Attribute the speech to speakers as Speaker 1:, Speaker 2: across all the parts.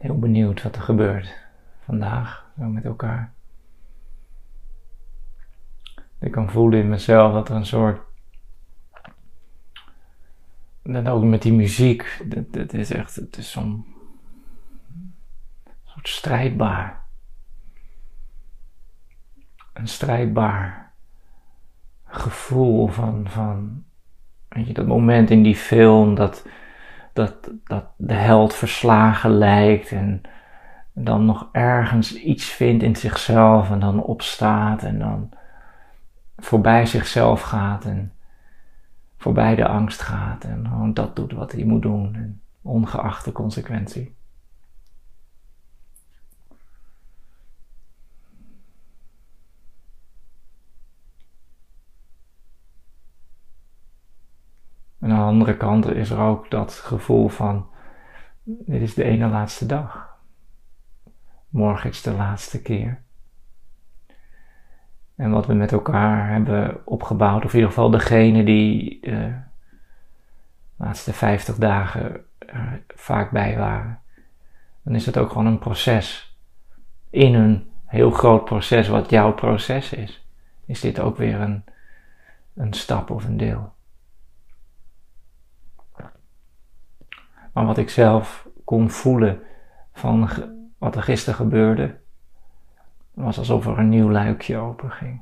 Speaker 1: heel benieuwd wat er gebeurt vandaag met elkaar. Ik kan voelen in mezelf dat er een soort. Dat ook met die muziek, dat, is echt, het is zo'n soort strijdbaar. Een strijdbaar gevoel van, van weet je, dat moment in die film dat, dat, dat de held verslagen lijkt en dan nog ergens iets vindt in zichzelf en dan opstaat en dan voorbij zichzelf gaat en voorbij de angst gaat en gewoon dat doet wat hij moet doen, en ongeacht de consequentie. En aan de andere kant is er ook dat gevoel van, dit is de ene laatste dag. Morgen is de laatste keer. En wat we met elkaar hebben opgebouwd, of in ieder geval degene die de laatste 50 dagen er vaak bij waren, dan is het ook gewoon een proces. In een heel groot proces, wat jouw proces is, is dit ook weer een, een stap of een deel. Maar wat ik zelf kon voelen van wat er gisteren gebeurde, was alsof er een nieuw luikje open ging.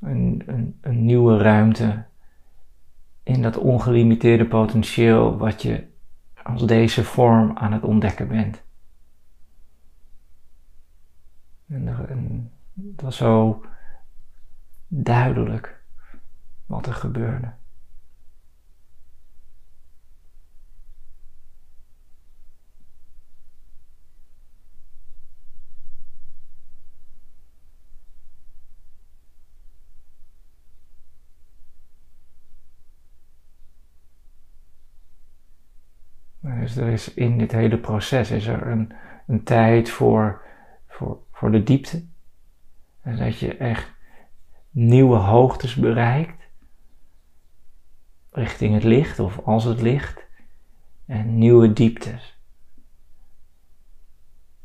Speaker 1: Een, een, een nieuwe ruimte in dat ongelimiteerde potentieel wat je als deze vorm aan het ontdekken bent. En, het was zo duidelijk wat er gebeurde. Dus er is in dit hele proces is er een, een tijd voor, voor, voor de diepte. En dat je echt nieuwe hoogtes bereikt. Richting het licht of als het licht. En nieuwe dieptes.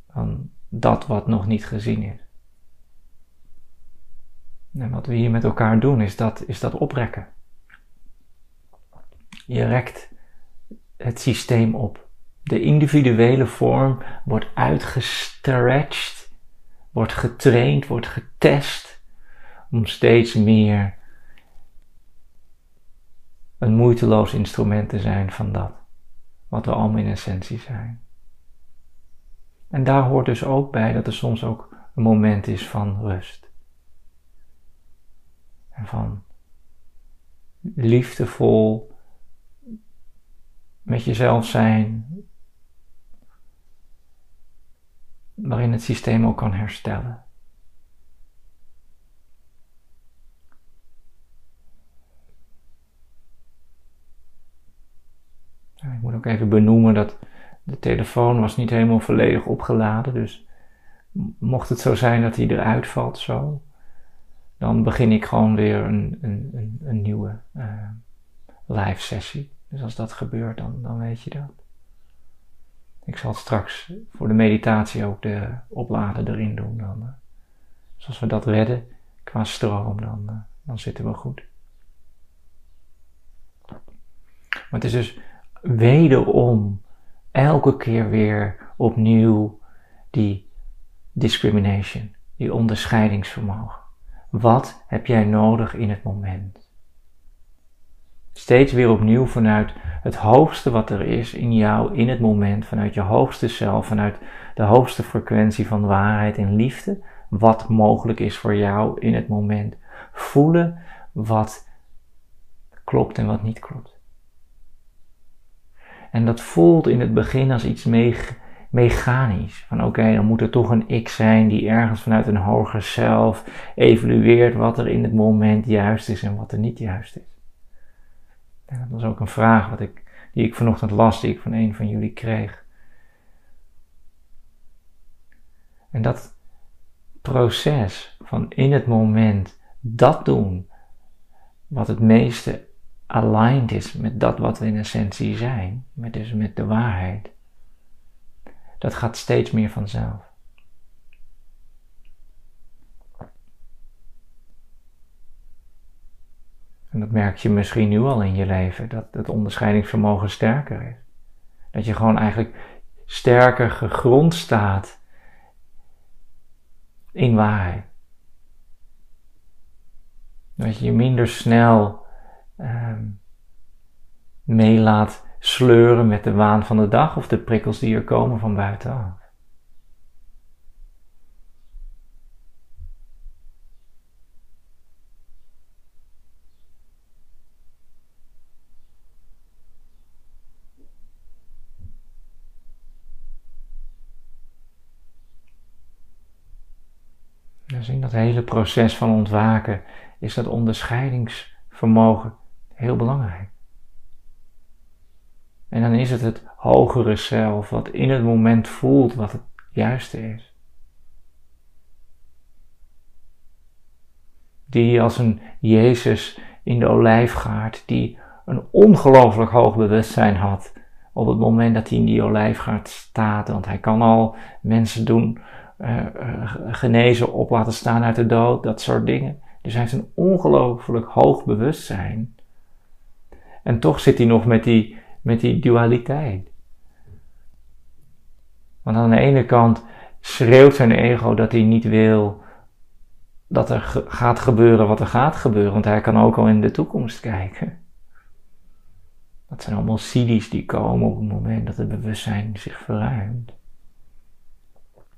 Speaker 1: Van dat wat nog niet gezien is. En wat we hier met elkaar doen is dat, is dat oprekken. Je rekt het systeem op. De individuele vorm wordt uitgestretched, wordt getraind, wordt getest om steeds meer een moeiteloos instrument te zijn van dat, wat we allemaal in essentie zijn. En daar hoort dus ook bij dat er soms ook een moment is van rust. En van liefdevol met jezelf zijn, waarin het systeem ook kan herstellen. Ik moet ook even benoemen dat de telefoon was niet helemaal volledig opgeladen, dus mocht het zo zijn dat hij eruit valt zo, dan begin ik gewoon weer een, een, een, nieuwe uh, live sessie. Dus als dat gebeurt, dan, dan weet je dat. Ik zal straks voor de meditatie ook de opladen erin doen. Dan, dus als we dat redden qua stroom, dan, uh, dan zitten we goed. Maar het is dus wederom elke keer weer opnieuw die discrimination, die onderscheidingsvermogen. Wat heb jij nodig in het moment? Steeds weer opnieuw vanuit het hoogste wat er is in jou, in het moment, vanuit je hoogste zelf, vanuit de hoogste frequentie van waarheid en liefde, wat mogelijk is voor jou in het moment. Voelen wat klopt en wat niet klopt. En dat voelt in het begin als iets mechanisch. Van oké, dan moet er toch een ik zijn die ergens vanuit een hoger zelf evalueert wat er in het moment juist is en wat er niet juist is. En dat was ook een vraag wat ik, die ik vanochtend las, die ik van een van jullie kreeg. En dat proces van in het moment dat doen wat het meeste aligned is met dat wat we in essentie zijn, met dus met de waarheid, dat gaat steeds meer vanzelf. En dat merk je misschien nu al in je leven, dat het onderscheidingsvermogen sterker is. Dat je gewoon eigenlijk sterker gegrond staat in waarheid. Dat je je minder snel um, mee laat sleuren met de waan van de dag of de prikkels die er komen van buitenaf. Dus in dat hele proces van ontwaken is dat onderscheidingsvermogen heel belangrijk. En dan is het het hogere zelf wat in het moment voelt wat het juiste is. Die als een Jezus in de olijfgaard, die een ongelooflijk hoog bewustzijn had op het moment dat hij in die olijfgaard staat. Want hij kan al mensen doen genezen, op laten staan uit de dood, dat soort dingen. Dus hij heeft een ongelooflijk hoog bewustzijn. En toch zit hij nog met die, met die dualiteit. Want aan de ene kant schreeuwt zijn ego dat hij niet wil dat er gaat gebeuren wat er gaat gebeuren, want hij kan ook al in de toekomst kijken. Dat zijn allemaal sidies die komen op het moment dat het bewustzijn zich verruimt.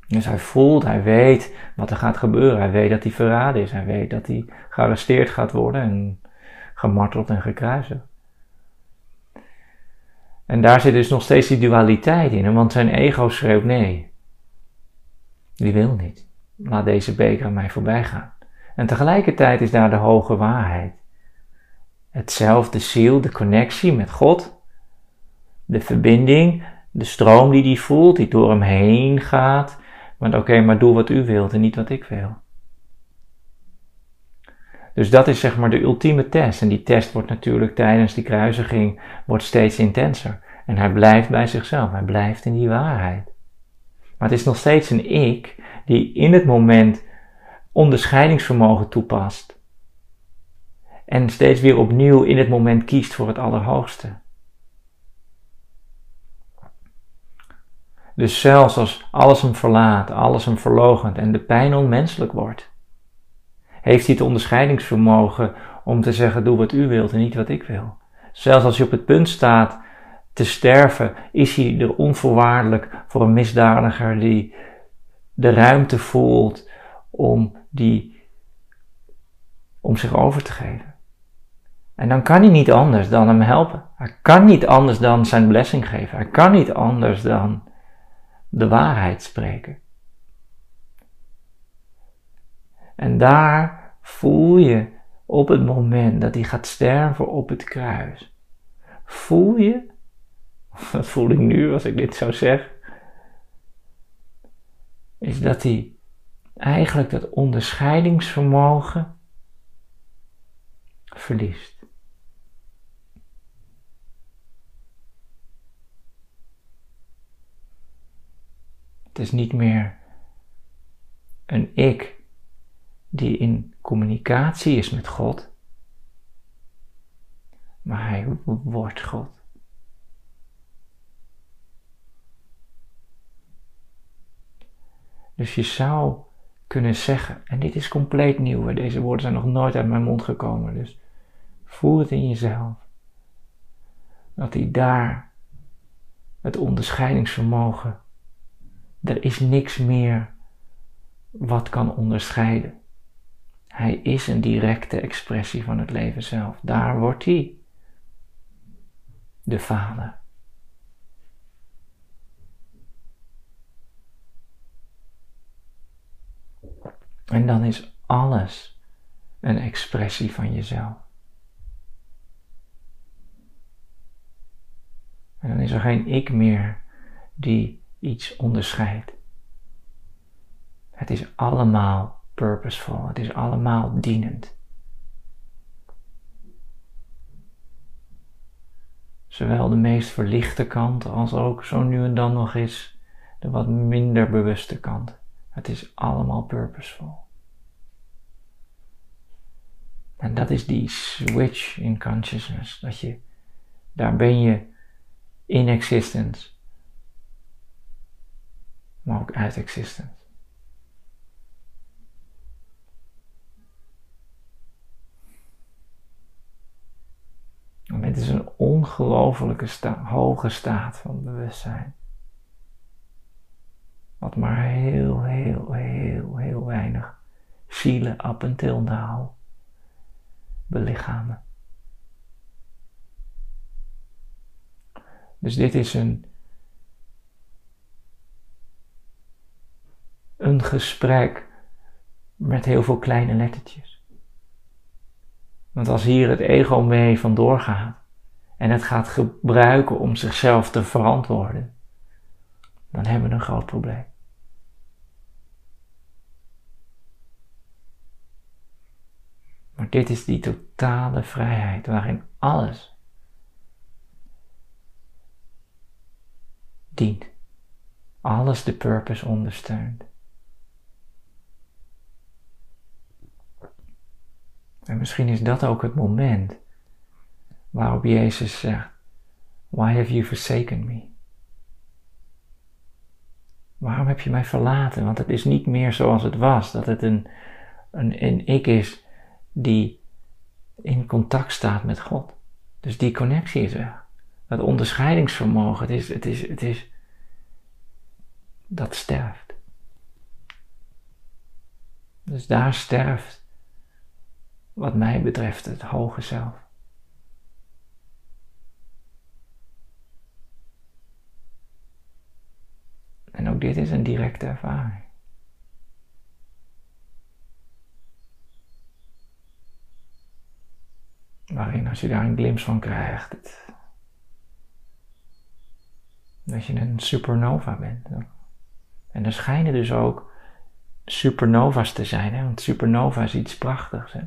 Speaker 1: Dus hij voelt, hij weet wat er gaat gebeuren. Hij weet dat hij verraden is. Hij weet dat hij gearresteerd gaat worden en gemarteld en gekruisigd. En daar zit dus nog steeds die dualiteit in, want zijn ego schreeuwt nee. Die wil niet. Laat deze beker aan mij voorbij gaan. En tegelijkertijd is daar de hoge waarheid. Hetzelfde ziel, de connectie met God, de verbinding, de stroom die hij voelt, die door hem heen gaat, maar oké, maar doe wat u wilt en niet wat ik wil. Dus dat is zeg maar de ultieme test. En die test wordt natuurlijk tijdens die kruisiging wordt steeds intenser. En hij blijft bij zichzelf. Hij blijft in die waarheid. Maar het is nog steeds een ik die in het moment onderscheidingsvermogen toepast. En steeds weer opnieuw in het moment kiest voor het Allerhoogste. Dus zelfs als alles hem verlaat, alles hem verlogent en de pijn onmenselijk wordt, heeft hij het onderscheidingsvermogen om te zeggen: doe wat u wilt en niet wat ik wil. Zelfs als hij op het punt staat te sterven, is hij er onvoorwaardelijk voor een misdadiger die de ruimte voelt om, die, om zich over te geven. En dan kan hij niet anders dan hem helpen. Hij kan niet anders dan zijn blessing geven. Hij kan niet anders dan de waarheid spreken. En daar voel je op het moment dat hij gaat sterven op het kruis, voel je, wat voel ik nu als ik dit zou zeggen, is dat hij eigenlijk dat onderscheidingsvermogen verliest. Het is niet meer een ik die in communicatie is met God, maar hij wordt God. Dus je zou kunnen zeggen, en dit is compleet nieuw, deze woorden zijn nog nooit uit mijn mond gekomen, dus voel het in jezelf, dat hij daar het onderscheidingsvermogen er is niks meer wat kan onderscheiden. Hij is een directe expressie van het leven zelf. Daar wordt hij de Vader. En dan is alles een expressie van jezelf. En dan is er geen ik meer die iets onderscheidt. Het is allemaal purposeful, het is allemaal dienend. zowel de meest verlichte kant als ook zo nu en dan nog eens de wat minder bewuste kant. Het is allemaal purposeful. En dat is die switch in consciousness. Dat je, daar ben je in existence, maar ook uit existence. En dit is een ongelofelijke hoge staat van bewustzijn. Wat maar heel, heel, heel, heel weinig zielen up until now belichamen. Dus dit is een, een gesprek met heel veel kleine lettertjes. Want als hier het ego mee vandoor gaat en het gaat gebruiken om zichzelf te verantwoorden, dan hebben we een groot probleem. Maar dit is die totale vrijheid waarin alles dient. Alles de purpose ondersteunt. En misschien is dat ook het moment waarop Jezus zegt: Why have you forsaken me? Waarom heb je mij verlaten? Want het is niet meer zoals het was, dat het een, een, een ik is die in contact staat met God. Dus die connectie is weg. Dat onderscheidingsvermogen, het is, het is, het is, dat sterft. Dus daar sterft, wat mij betreft, het hoge zelf. En ook dit is een directe ervaring. Waarin als je daar een glimp van krijgt, dat je een supernova bent. En er schijnen dus ook supernova's te zijn, hè? want supernova is iets prachtigs. Hè?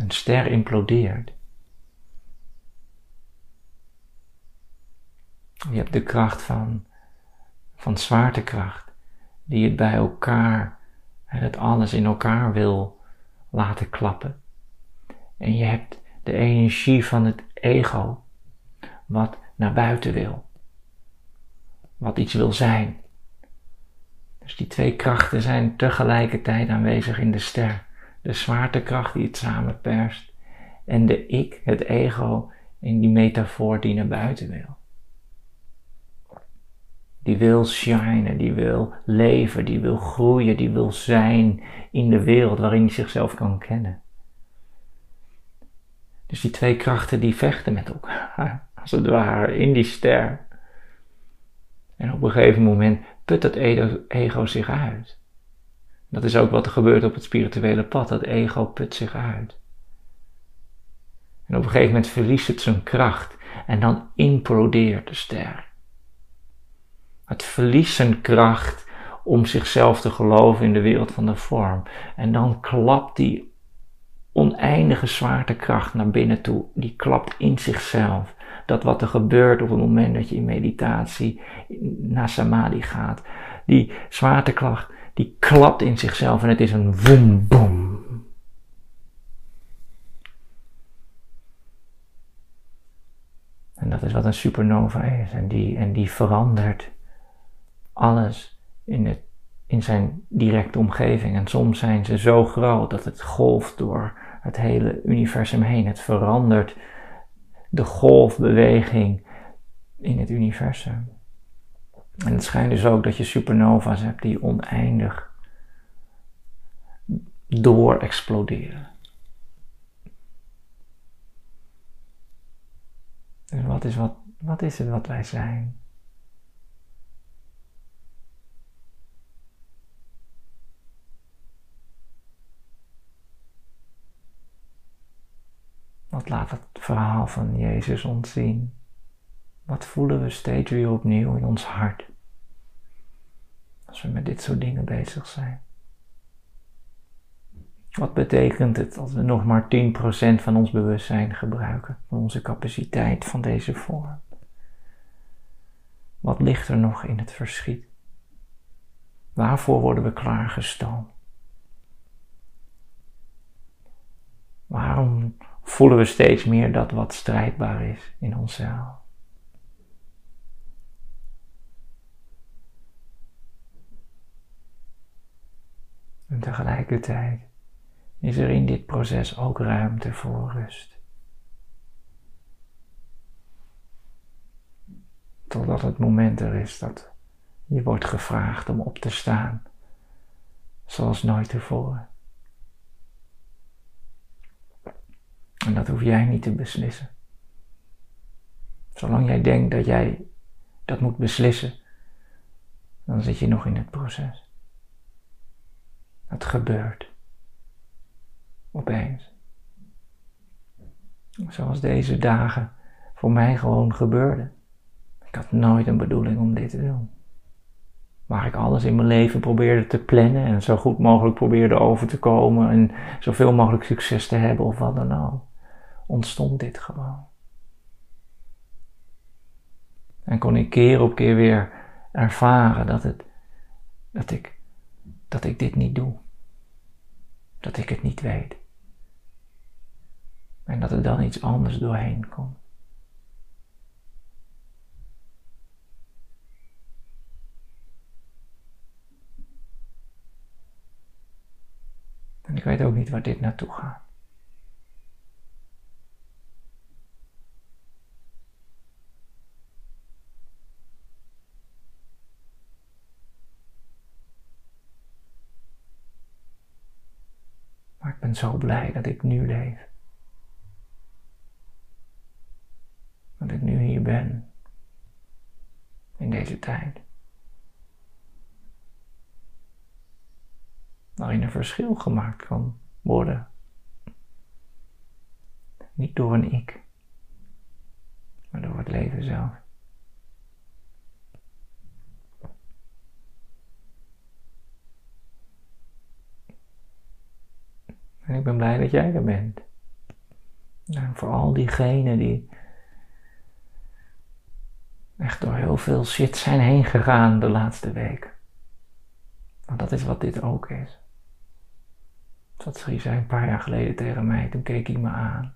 Speaker 1: Een ster implodeert. Je hebt de kracht van, van zwaartekracht, die het bij elkaar, het alles in elkaar wil laten klappen. En je hebt de energie van het ego, wat naar buiten wil, wat iets wil zijn. Dus die twee krachten zijn tegelijkertijd aanwezig in de ster. De zwaartekracht die het samenperst en de ik, het ego, in die metafoor die naar buiten wil. Die wil shinen, die wil leven, die wil groeien, die wil zijn in de wereld waarin hij zichzelf kan kennen. Dus die twee krachten die vechten met elkaar, als het ware, in die ster. En op een gegeven moment put dat ego zich uit. Dat is ook wat er gebeurt op het spirituele pad. Dat ego put zich uit. En op een gegeven moment verliest het zijn kracht en dan implodeert de ster. Het verliest zijn kracht om zichzelf te geloven in de wereld van de vorm. En dan klapt die oneindige zwaartekracht naar binnen toe. Die klapt in zichzelf. Dat wat er gebeurt op het moment dat je in meditatie naar samadhi gaat. Die zwaartekracht, die klapt in zichzelf en het is een woem boom. En dat is wat een supernova is. En die, en die verandert alles in het in zijn directe omgeving. En soms zijn ze zo groot dat het golft door het hele universum heen. Het verandert de golfbeweging in het universum. En het schijnt dus ook dat je supernova's hebt die oneindig door exploderen. Dus wat is, wat, wat is het wat wij zijn? Wat laat het verhaal van Jezus ons zien? Wat voelen we steeds weer opnieuw in ons hart? Als we met dit soort dingen bezig zijn. Wat betekent het als we nog maar 10% van ons bewustzijn gebruiken, van onze capaciteit van deze vorm? Wat ligt er nog in het verschiet? Waarvoor worden we klaargestoomd? Waarom voelen we steeds meer dat wat strijdbaar is in onszelf? En tegelijkertijd is er in dit proces ook ruimte voor rust. Totdat het moment er is dat je wordt gevraagd om op te staan, zoals nooit tevoren. En dat hoef jij niet te beslissen. Zolang jij denkt dat jij dat moet beslissen, dan zit je nog in het proces. Het gebeurt. Opeens. Zoals deze dagen voor mij gewoon gebeurden. Ik had nooit een bedoeling om dit te doen. Waar ik alles in mijn leven probeerde te plannen en zo goed mogelijk probeerde over te komen en zoveel mogelijk succes te hebben of wat dan ook, ontstond dit gewoon. En kon ik keer op keer weer ervaren dat, het, dat, ik, dat ik dit niet doe. Dat ik het niet weet. En dat er dan iets anders doorheen komt. En ik weet ook niet waar dit naartoe gaat. Ben zo blij dat ik nu leef. Dat ik nu hier ben. In deze tijd. waarin een verschil gemaakt kan worden. Niet door een ik, maar door het leven zelf. En ik ben blij dat jij er bent. En voor al diegenen die echt door heel veel shit zijn heen gegaan de laatste week. Want dat is wat dit ook is. Dat schreef zij een paar jaar geleden tegen mij. Toen keek hij me aan.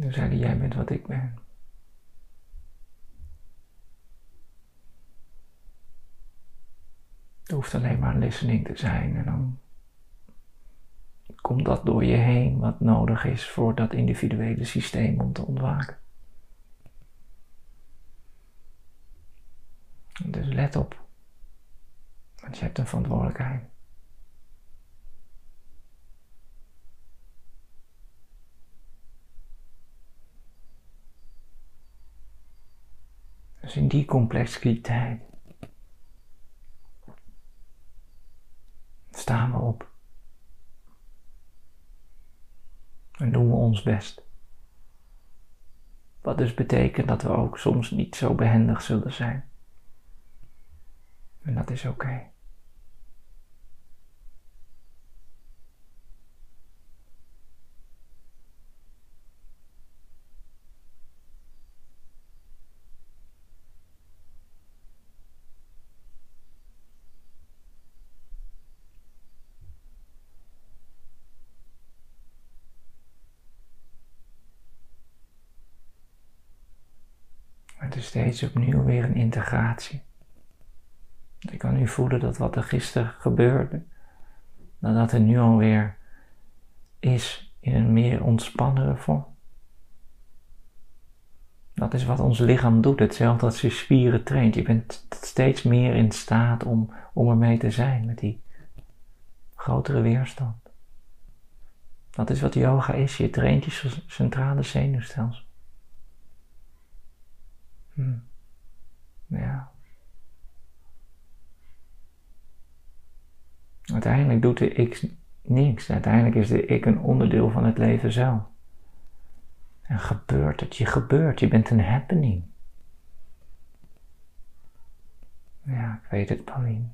Speaker 1: Toen zei hij, jij bent wat ik ben. Het hoeft alleen maar listening te zijn en dan komt dat door je heen wat nodig is voor dat individuele systeem om te ontwaken. Dus let op, want je hebt een verantwoordelijkheid. Dus in die complexiteit staan we op. en doen we ons best. Wat dus betekent dat we ook soms niet zo behendig zullen zijn. En dat is oké. Is steeds opnieuw weer een integratie. Ik kan nu voelen dat wat er gisteren gebeurde, dat dat er nu alweer is in een meer ontspannere vorm. Dat is wat ons lichaam doet, hetzelfde als je spieren traint. Je bent steeds meer in staat om, om ermee te zijn met die grotere weerstand. Dat is wat yoga is. Je traint je centrale zenuwstelsel. Hm. Ja. Uiteindelijk doet de ik niks. Uiteindelijk is de ik een onderdeel van het leven zelf. En gebeurt het, je gebeurt, je bent een happening. Ja, ik weet het, Pauline.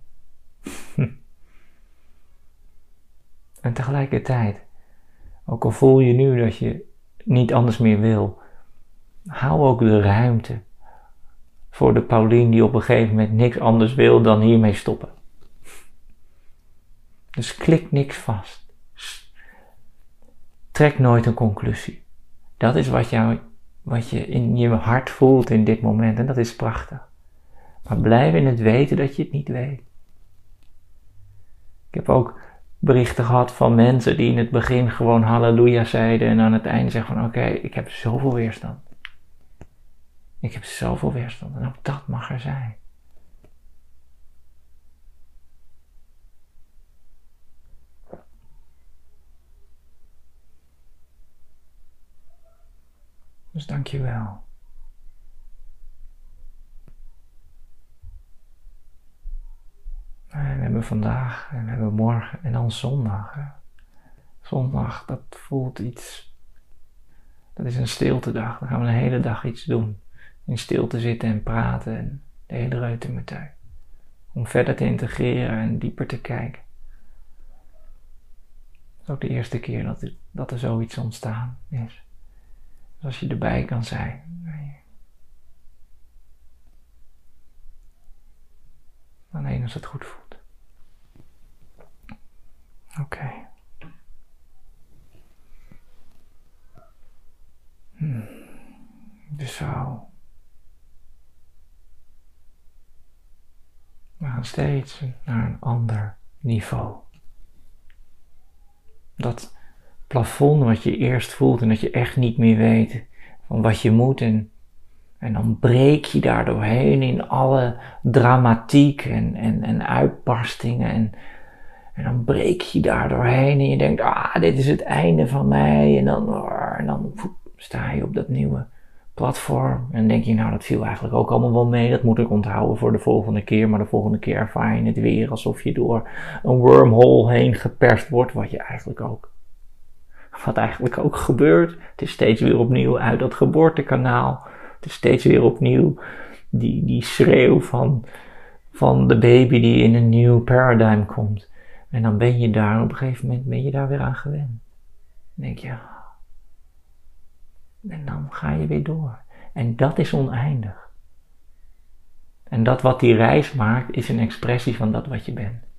Speaker 1: en tegelijkertijd, ook al voel je nu dat je niet anders meer wil, hou ook de ruimte voor de Pauline die op een gegeven moment niks anders wil dan hiermee stoppen. Dus klik niks vast. Trek nooit een conclusie. Dat is wat, jou, wat je in je hart voelt in dit moment en dat is prachtig. Maar blijf in het weten dat je het niet weet. Ik heb ook berichten gehad van mensen die in het begin gewoon halleluja zeiden en aan het einde zeggen van oké, ik heb zoveel weerstand. Ik heb zoveel weerstand en ook dat mag er zijn. Dus dank je wel. We hebben vandaag en we hebben morgen en dan zondag. Zondag, dat voelt iets. Dat is een stiltedag. Dan gaan we een hele dag iets doen. In stilte zitten en praten en de hele reutemetuin. Om verder te integreren en dieper te kijken. Het is ook de eerste keer dat, er, dat er zoiets ontstaan is. Dus als je erbij kan zijn. Alleen als het goed voelt. Oké. Hmm. Dus zo. Gaan steeds naar een ander niveau. Dat plafond wat je eerst voelt en dat je echt niet meer weet van wat je moet en, en dan breek je daar doorheen in alle dramatiek en, en, en uitbarstingen en, en dan breek je daar doorheen en je denkt, ah, dit is het einde van mij en dan, en dan sta je op dat nieuwe platform en denk je, nou dat viel eigenlijk ook allemaal wel mee, dat moet ik onthouden voor de volgende keer, maar de volgende keer ervaar je het weer alsof je door een wormhole heen geperst wordt, wat je eigenlijk ook wat eigenlijk ook gebeurt. Het is steeds weer opnieuw uit dat geboortekanaal. Het is steeds weer opnieuw die, die schreeuw van, van de baby die in een nieuw paradigm komt. En dan ben je daar, op een gegeven moment ben je daar weer aan gewend. Dan denk je, en dan ga je weer door. En dat is oneindig. En dat wat die reis maakt, is een expressie van dat wat je bent.